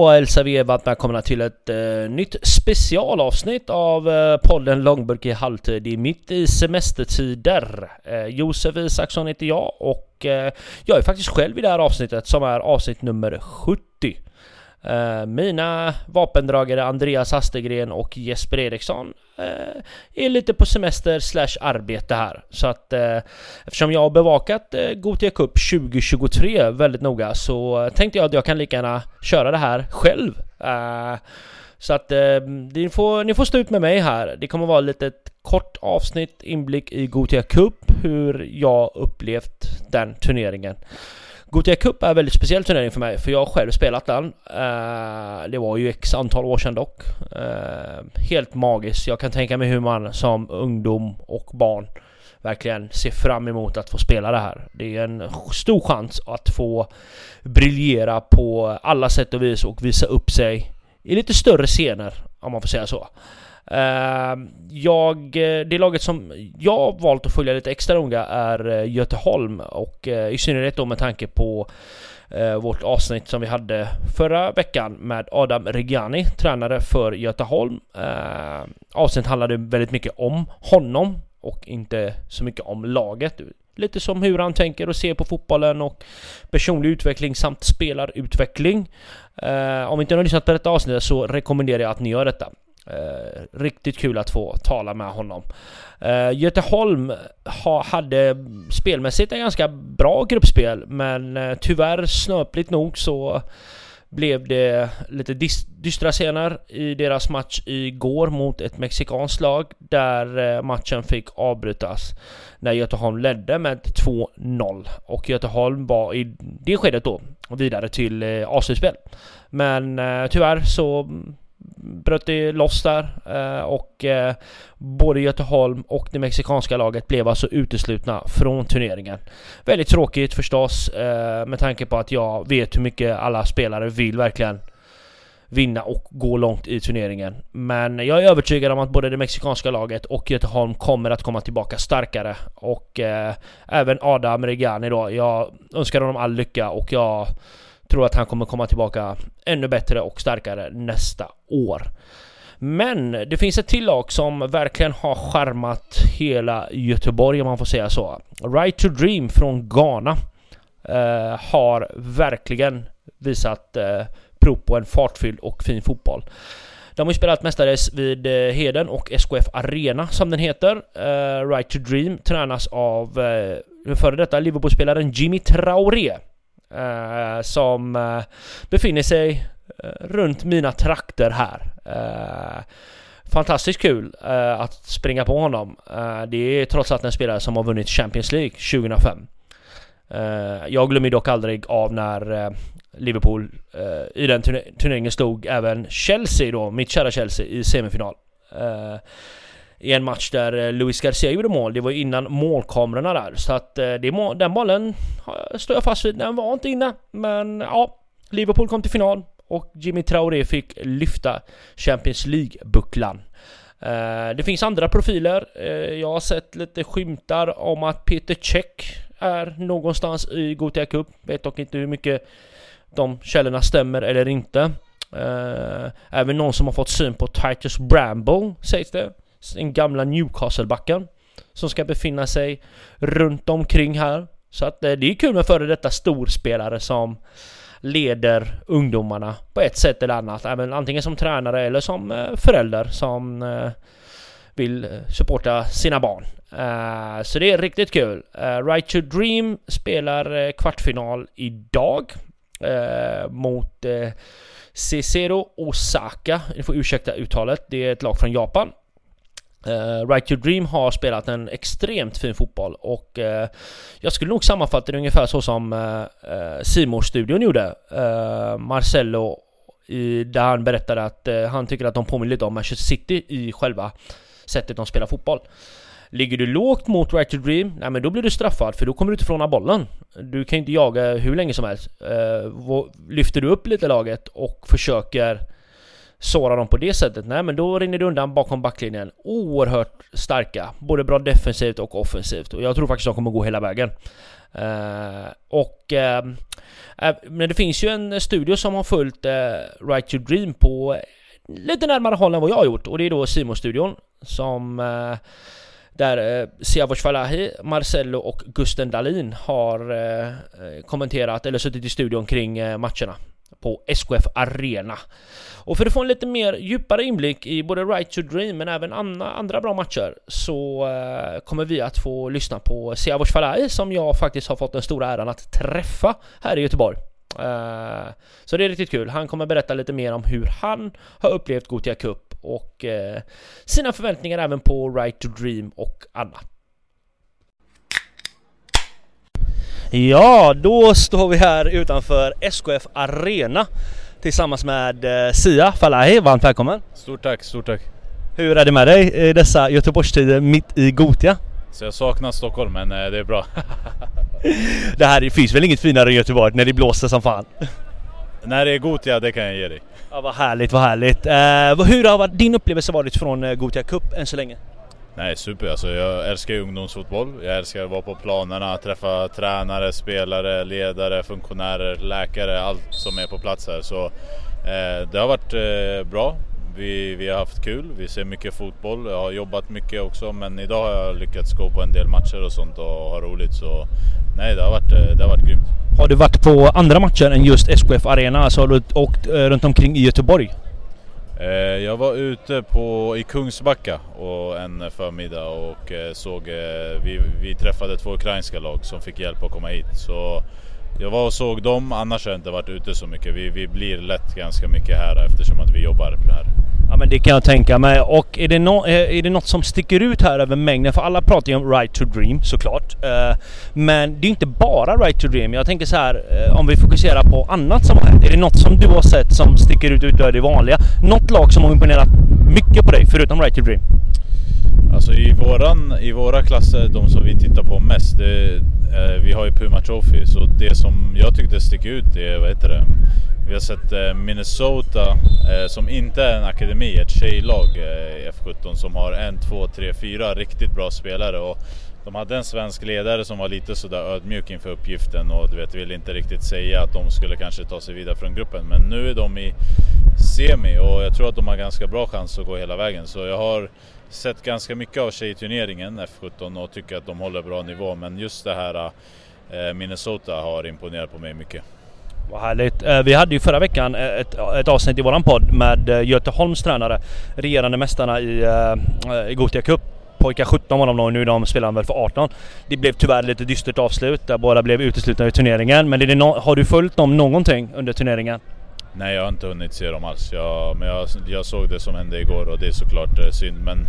Då hälsar vi er varmt välkomna till ett eh, nytt specialavsnitt av eh, podden Långburk i halvtid. Det är mitt i semestertider. Eh, Josef Isaksson heter jag och eh, jag är faktiskt själv i det här avsnittet som är avsnitt nummer 70. Eh, mina vapendragare Andreas Hastegren och Jesper Eriksson eh, är lite på semester slash arbete här. Så att eh, eftersom jag har bevakat eh, Gothia Cup 2023 väldigt noga så tänkte jag att jag kan lika gärna köra det här själv. Eh, så att eh, ni, får, ni får stå ut med mig här. Det kommer vara lite ett kort avsnitt inblick i Gothia Cup, hur jag upplevt den turneringen. Gothia Cup är en väldigt speciell turnering för mig för jag har själv spelat den. Uh, det var ju x antal år sedan dock. Uh, helt magiskt. Jag kan tänka mig hur man som ungdom och barn verkligen ser fram emot att få spela det här. Det är en stor chans att få briljera på alla sätt och vis och visa upp sig i lite större scener om man får säga så. Eh, jag, eh, det laget som jag har valt att följa lite extra noga är eh, Göteholm och i synnerhet då med tanke på vårt avsnitt som vi hade förra veckan med Adam Regani, tränare för Göteholm. Avsnittet handlade väldigt mycket om honom och inte så mycket om laget. Lite som hur han tänker och ser på fotbollen och personlig utveckling samt spelarutveckling. Om inte ni har lyssnat på detta avsnitt så rekommenderar jag att ni gör detta. Eh, riktigt kul att få tala med honom. Eh, Göteholm ha, hade spelmässigt en ganska bra gruppspel men eh, tyvärr snöpligt nog så blev det lite dystra scener i deras match igår mot ett mexikanskt lag där eh, matchen fick avbrytas när Göteholm ledde med 2-0 och Göteholm var i det skedet då vidare till eh, avslutspel. Men eh, tyvärr så bröt det loss där eh, och eh, både Göteholm och det mexikanska laget blev alltså uteslutna från turneringen. Väldigt tråkigt förstås eh, med tanke på att jag vet hur mycket alla spelare vill verkligen vinna och gå långt i turneringen. Men jag är övertygad om att både det mexikanska laget och Göteholm kommer att komma tillbaka starkare och även Adam Regani då. Jag önskar honom all lycka och jag tror att han kommer komma tillbaka ännu bättre och starkare nästa år. Men det finns ett till lag som verkligen har charmat hela Göteborg om man får säga så. Right to Dream från Ghana eh, har verkligen visat eh, prov på en fartfylld och fin fotboll. De har ju spelat mestadels vid eh, Heden och SKF Arena som den heter. Eh, right to Dream tränas av eh, den före detta Liverpool-spelaren Jimmy Traoré eh, som eh, befinner sig eh, runt mina trakter här. Eh, fantastiskt kul eh, att springa på honom. det är trots allt en spelare som har vunnit Champions League 2005. jag glömmer dock aldrig av när Liverpool i den turneringen stod även Chelsea då, mitt kära Chelsea, i semifinal i en match där eh, Luis Garcia gjorde mål. Det var innan målkamerorna där. Så att eh, det det, den bollen står jag fast vid. Den var inte inne. Men ja, Liverpool kom till final och Jimmy Traoré fick lyfta Champions League-bucklan. Eh, det finns andra profiler. Jag har sett lite skymtar om att Peter Cech är någonstans i Gothia Cup. Vet dock inte hur mycket de källorna stämmer eller inte. Även någon som har fått syn på Titus Bramble sägs det den gamla Newcastle-backen som ska befinna sig runt omkring här. Så att eh, det är kul med före detta storspelare som leder ungdomarna på ett sätt eller annat. Även antingen som tränare eller som eh, förälder som eh, vill supporta sina barn. Så det är riktigt kul. Right to Dream spelar kvartsfinal idag mot Cicero Osaka. Ni får ursäkta uttalet. Det är ett lag från Japan. Uh, right to Dream har spelat en extremt fin fotboll och uh, jag skulle nog sammanfatta det ungefär så som eh, uh, uh studion gjorde. Uh, Marcello i, där han berättade att han tycker att de påminner lite om Manchester City i själva sättet de spelar fotboll. Ligger du lågt mot Right to Dream, nej men då blir du straffad för då kommer du inte från bollen. Du kan inte jaga hur länge som helst. lyfter du upp lite laget och försöker såra dem på det sättet, nej men då rinner det undan bakom backlinjen. Oerhört starka, både bra defensivt och offensivt. Och jag tror faktiskt de kommer gå hela vägen. Uh, och... Uh, men det finns ju en studio som har följt uh, Right to Dream på lite närmare håll än vad jag har gjort och det är då simon studion som där eh, Siavosh Falahi, Marcello och Gusten Dahlin har kommenterat eller suttit i studion kring matcherna på SKF Arena. Och för att få en lite mer djupare inblick i både Right to Dream men även andra, andra bra matcher så eh, kommer vi att få lyssna på Siavosh Falai som jag faktiskt har fått den stora äran att träffa här i Göteborg. Eh, så det är riktigt kul. Han kommer berätta lite mer om hur han har upplevt Gothia Cup och eh, sina förväntningar även på Right to Dream och annat. Ja, då står vi här utanför SKF Arena tillsammans med eh, Sia Falahi. Varmt välkommen! Stort tack, stort tack! Hur är det med dig i dessa Göteborgstider mitt i Gotia? Så jag saknar Stockholm men eh, det är bra. det här finns väl inget finare än Göteborg när det blåser som fan? När det är Gotia, det kan jag ge dig. Ja, vad härligt, vad härligt. Eh, hur har din upplevelse varit från Gotia Cup än så länge? Nej, super. Alltså, jag älskar ju ungdomsfotboll. Jag älskar att vara på planerna, träffa tränare, spelare, ledare, funktionärer, läkare, allt som är på plats här. Så eh, det har varit eh, bra. Vi, vi har haft kul, vi ser mycket fotboll. Jag har jobbat mycket också men idag har jag lyckats gå på en del matcher och sånt och ha roligt. Så nej, det har varit, eh, det har varit grymt. Har du varit på andra matcher än just SKF Arena? Alltså har du åkt eh, runt omkring i Göteborg? Eh, jag var ute på, i Kungsbacka och en förmiddag och eh, såg, eh, vi, vi träffade två ukrainska lag som fick hjälp att komma hit. Så jag var och såg dem, annars har jag inte varit ute så mycket. Vi, vi blir lätt ganska mycket här eftersom att vi jobbar här. Ja men det kan jag tänka mig. Och är det, no eh, är det något som sticker ut här över mängden? För alla pratar ju om Right to Dream såklart. Eh, men det är inte bara Right to Dream. Jag tänker så här, eh, om vi fokuserar på annat som har hänt. Är det något som du har sett som sticker ut utöver det vanliga? Något lag som har imponerat mycket på dig förutom Right to Dream? Alltså i, våran, i våra klasser, de som vi tittar på mest, det, eh, vi har ju Puma Trophy. Så det som jag tyckte sticker ut är, vad heter det? Vi har sett eh, Minnesota, eh, som inte är en akademi, ett tjejlag eh, i eh, F17 som har en, två, tre, fyra riktigt bra spelare. Och de hade en svensk ledare som var lite sådär ödmjuk inför uppgiften och du vet, ville inte riktigt säga att de skulle kanske ta sig vidare från gruppen. Men nu är de i semi och jag tror att de har ganska bra chans att gå hela vägen. Så jag har sett ganska mycket av tjejturneringen F17 och tycker att de håller bra nivå. Men just det här eh, Minnesota har imponerat på mig mycket. Vad härligt. Eh, vi hade ju förra veckan eh, ett, ett avsnitt i våran podd med Göteholms tränare, regerande mästarna i, i Gothia Cup. Pojkar 17 var de då, nu de spelar väl för 18. Det blev tyvärr lite dystert avslut där båda blev uteslutna ur turneringen. Men det no har du följt dem någonting under turneringen? Nej, jag har inte hunnit se dem alls. Jag, men jag, jag såg det som hände igår och det är såklart eh, synd. Men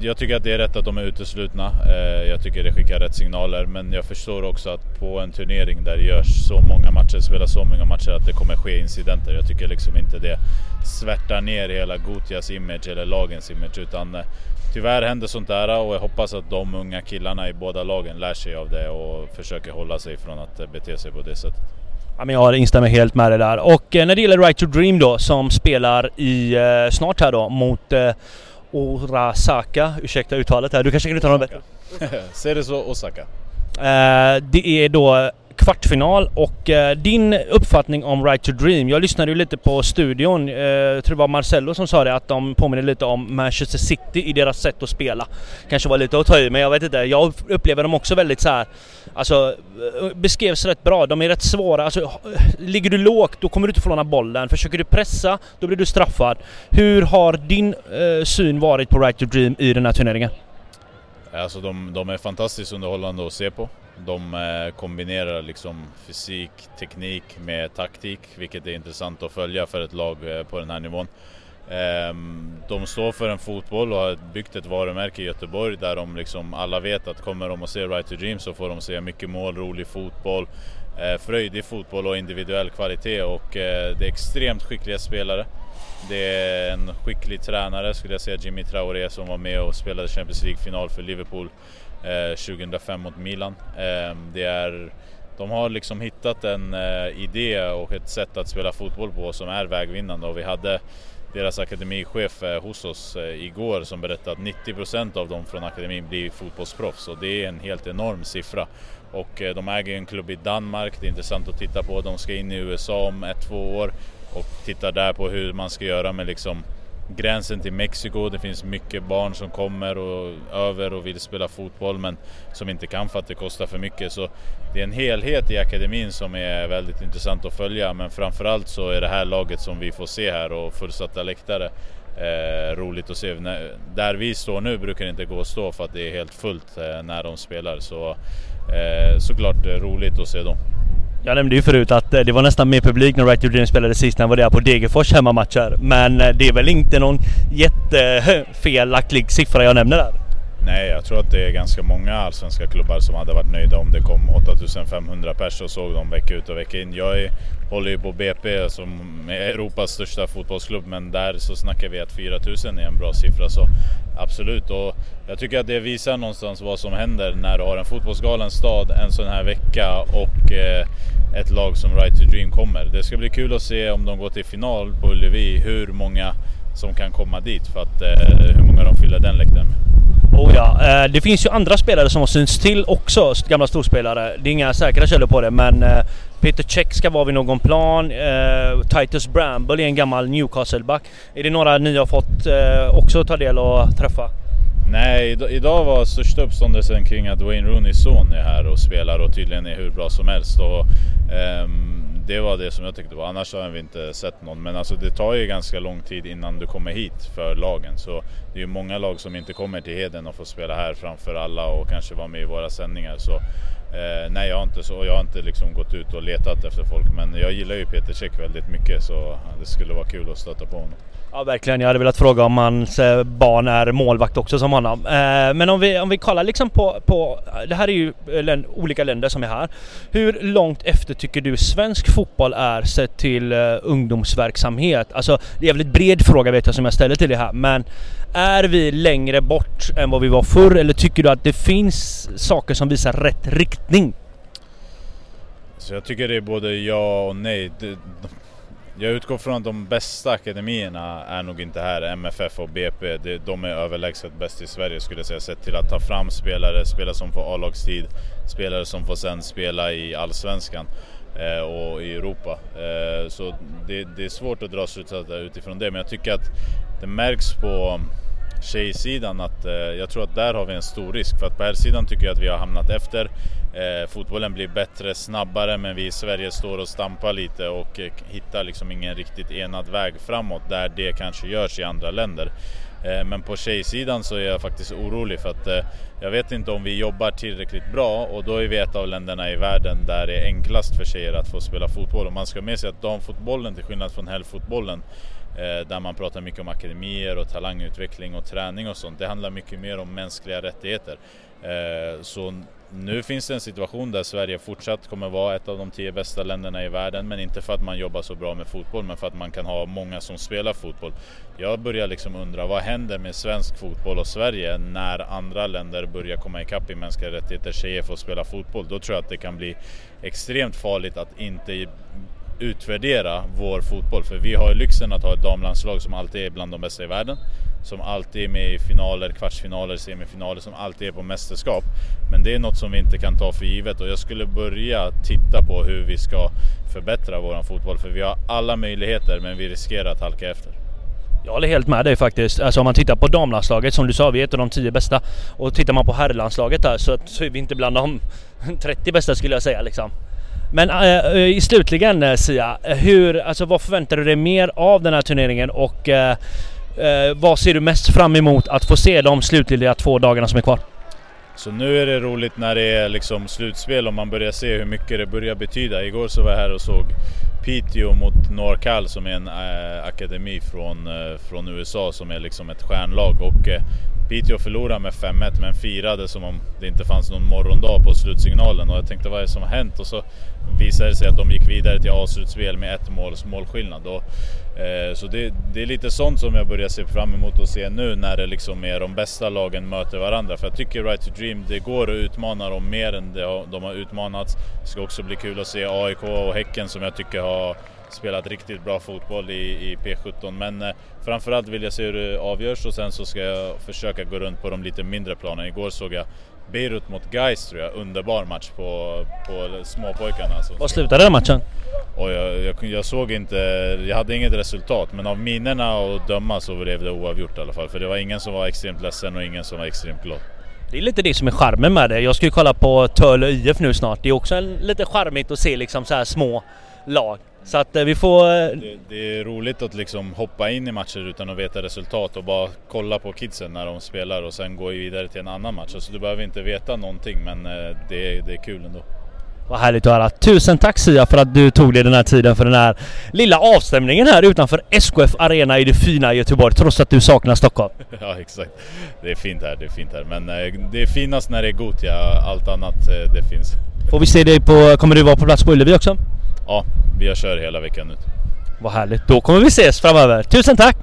jag tycker att det är rätt att de är uteslutna. Eh, jag tycker det skickar rätt signaler. Men jag förstår också att på en turnering där det görs så många matcher, spelas så många matcher, att det kommer ske incidenter. Jag tycker liksom inte det svärtar ner hela Gotias image eller lagens image. Utan eh, tyvärr händer sånt där och jag hoppas att de unga killarna i båda lagen lär sig av det och försöker hålla sig från att eh, bete sig på det sättet. Ja, men jag instämmer helt med dig där. Och när det gäller Right to Dream då, som spelar i snart här då mot Orasaka, ursäkta uttalet här, du kanske kan uttala det bättre? Säg det så, Osaka. Eh, det är då kvartsfinal och eh, din uppfattning om Right to Dream. Jag lyssnade ju lite på studion, eh, jag tror det var Marcello som sa det, att de påminner lite om Manchester City i deras sätt att spela. Kanske var lite att ta i, men jag vet inte. Jag upplever dem också väldigt så här, alltså eh, beskrevs rätt bra. De är rätt svåra. Alltså, ligger du lågt, då kommer du inte få låna bollen. Försöker du pressa, då blir du straffad. Hur har din eh, syn varit på Right to Dream i den här turneringen? Alltså de, de är fantastiskt underhållande att se på. De eh, kombinerar liksom fysik, teknik med taktik, vilket är intressant att följa för ett lag eh, på den här nivån. Ehm, de står för en fotboll och har byggt ett varumärke i Göteborg där de liksom alla vet att kommer de att se Right to Dream så får de se mycket mål, rolig fotboll, eh, fröjdig fotboll och individuell kvalitet och det är extremt skickliga spelare. Det är en skicklig tränare skulle jag säga, Jimmy Traoré som var med och spelade Champions League-final för Liverpool Eh, 2005 mot Milan. Ehm, det är de har liksom hittat en eh, idé och ett sätt att spela fotboll på som är vägvinnande och vi hade deras akademichef eh, hos oss igår som berättade att 90% av dem från akademin blir fotbollsproffs och det är en helt enorm siffra. Och de äger en klubb i Danmark, det är intressant att titta på. De ska in i USA om ett, två år och titta där på hur man ska göra med liksom gränsen till Mexiko. Det finns mycket barn som kommer och över och vill spela fotboll men som inte kan för att det kostar för mycket. Så det är en helhet i akademin som är väldigt intressant att följa men framförallt så är det här laget som vi får se här och fullsatta läktare eh, roligt att se. Där vi står nu brukar det inte gå att stå för att det är helt fullt eh, när de spelar. Så eh, såklart eh, roligt att se dem. Jag nämnde ju förut att eh, det var nästan mer publik när Right Dream spelade sist än vad det är på Degerfors hemmamatcher. Men eh, det är väl inte någon jättefelaktig siffra jag nämner där? Nej, jag tror att det är ganska många allsvenska klubbar som hade varit nöjda om det kom 8500 pers och såg dem vecka ut och vecka in. Jag är, håller ju på BP som är Europas största fotbollsklubb men där så snackar vi att 4000 är en bra siffra. Så absolut, och jag tycker att det visar någonstans vad som händer när du har en fotbollsgalen stad en sån här vecka och eh, ett lag som Right to Dream kommer. Det ska bli kul att se om de går till final på Ullevi, hur många som kan komma dit för att eh, hur många de fyller den läktaren med. Oh ja, eh, det finns ju andra spelare som har synts till också, gamla storspelare. Det är inga säkra källor på det men eh, Peter Check ska vara vid någon plan. Eh, Titus Bramble är en gammal Newcastle-back. Är det några ni har fått också ta del och träffa? Nej, idag var största uppståndelsen kring att Wayne Rooneys son är här och spelar och tydligen är hur bra som helst. Och, um, det var det som jag tyckte var. Annars har vi inte sett någon. Men alltså det tar ju ganska lång tid innan du kommer hit för lagen. Så det är ju många lag som inte kommer till Heden och får spela här framför alla och kanske vara med i våra sändningar. Så eh, nej, jag har inte, så, jag har inte liksom gått ut och letat efter folk. Men jag gillar ju Peter Check väldigt mycket så det skulle vara kul att stöta på honom. Ja verkligen, jag hade velat fråga om hans eh, barn är målvakt också som honom. Eh, men om vi, om vi kollar liksom på, på det här är ju eh, olika länder som är här. Hur långt efter tycker du svensk fotboll är sett till eh, ungdomsverksamhet? Alltså det är en väldigt bred fråga vet jag som jag ställer till dig här men är vi längre bort än vad vi var förr eller tycker du att det finns saker som visar rätt riktning? Så jag tycker det är både ja och nej. Jag utgår från att de bästa akademierna är nog inte här, MFF och BP. De är överlägset bäst i Sverige skulle jag säga, sett till att ta fram spelare, spelare som får A-lagstid, spelare som får sen spela i Allsvenskan eh, och i Europa. Eh, så det, är svårt att dra slutsatser utifrån det, men jag tycker att det märks på tjejsidan att eh, jag tror att där har vi en stor risk. För att på här sidan tycker jag att vi har hamnat efter. Eh, fotbollen blir bättre, snabbare, men vi i Sverige står och stampar lite och eh, hittar liksom ingen riktigt enad väg framåt där det kanske görs i andra länder. Eh, men på tjejsidan så är jag faktiskt orolig för att eh, jag vet inte om vi jobbar tillräckligt bra och då är vi ett av länderna i världen där det är enklast för tjejer att få spela fotboll. Och man ska med sig att damfotbollen till skillnad från herrfotbollen Eh, där man pratar mycket om akademier och talangutveckling och träning och sånt. Det handlar mycket mer om mänskliga rättigheter. Eh, så nu finns det en situation där Sverige fortsatt kommer vara ett av de tio bästa länderna i världen, men inte för att man jobbar så bra med fotboll, men för att man kan ha många som spelar fotboll. Jag börjar liksom undra, vad händer med svensk fotboll och Sverige när andra länder börjar komma ikapp i mänskliga rättigheter, tjejer får spela fotboll? Då tror jag att det kan bli extremt farligt att inte utvärdera vår fotboll. För vi har ju lyxen att ha ett damlandslag som alltid är bland de bästa i världen. Som alltid är med i finaler, kvartsfinaler, semifinaler, som alltid är på mästerskap. Men det är något som vi inte kan ta för givet och jag skulle börja titta på hur vi ska förbättra vår fotboll. För vi har alla möjligheter men vi riskerar att halka efter. Jag håller helt med dig faktiskt. Alltså om man tittar på damlandslaget, som du sa, vi är ett av de tio bästa. Och tittar man på herrlandslaget där så, så är vi inte bland de 30 bästa skulle jag säga liksom. Men äh, slutligen eh, Sia, hur, alltså, vad förväntar du dig mer av den här turneringen och äh, vad ser du mest fram emot att få se de slutliga två dagarna som är kvar? Så nu är det roligt när det är liksom slutspel och man börjar se hur mycket det börjar betyda. Igår så var jag här och såg Piteå mot Norcal som är en äh, akademi från, äh, från USA som är liksom ett stjärnlag. Och äh, Piteå förlorade med 5-1 men firade som om det inte fanns någon morgondag på slutsignalen. Och jag tänkte vad är det som har hänt? Och så visade det sig att de gick vidare till avslutspel med ett måls målskillnad. Och Eh, så det, det, är lite sånt som jag börjar se fram emot att se nu när det liksom är de bästa lagen möter varandra. För jag tycker Right to Dream, det går att utmana dem mer än de har utmanats. Det ska också bli kul att se AIK och Häcken som jag tycker har spelat riktigt bra fotboll i, i P17. Men eh, framförallt vill jag se hur det avgörs och sen så ska jag försöka gå runt på de lite mindre planen. Igår såg jag Beirut mot Gais tror jag, underbar match på, på småpojkarna. Alltså. Vad slutade den matchen? Och jag, jag, jag, såg inte, jag hade inget resultat men av minnena och döma så blev det oavgjort i alla fall. För det var ingen som var extremt ledsen och ingen som var extremt glad. Det är lite det som är charmen med det. Jag ska ju kolla på Töle IF nu snart. Det är också en, lite charmigt att se liksom så här små lag. Så att eh, vi får... Eh, det, det, är roligt att liksom hoppa in i matcher utan att veta resultat och bara kolla på kidsen när de spelar och sen gå vidare till en annan match. Alltså du behöver inte veta någonting men eh, det, det är kul ändå. Vad härligt att höra. Tusen tack Sia för att du tog dig den här tiden för den här lilla avstämningen här utanför SKF Arena i det fina Göteborg trots att du saknar Stockholm. Ja exakt. Det är fint här, det är fint här. Men det är finast när det är Gotia, allt annat det finns. Får vi se dig på, kommer du vara på plats på Ullevi också? Ja, jag kör hela veckan nu. Vad härligt. Då kommer vi ses framöver. Tusen tack!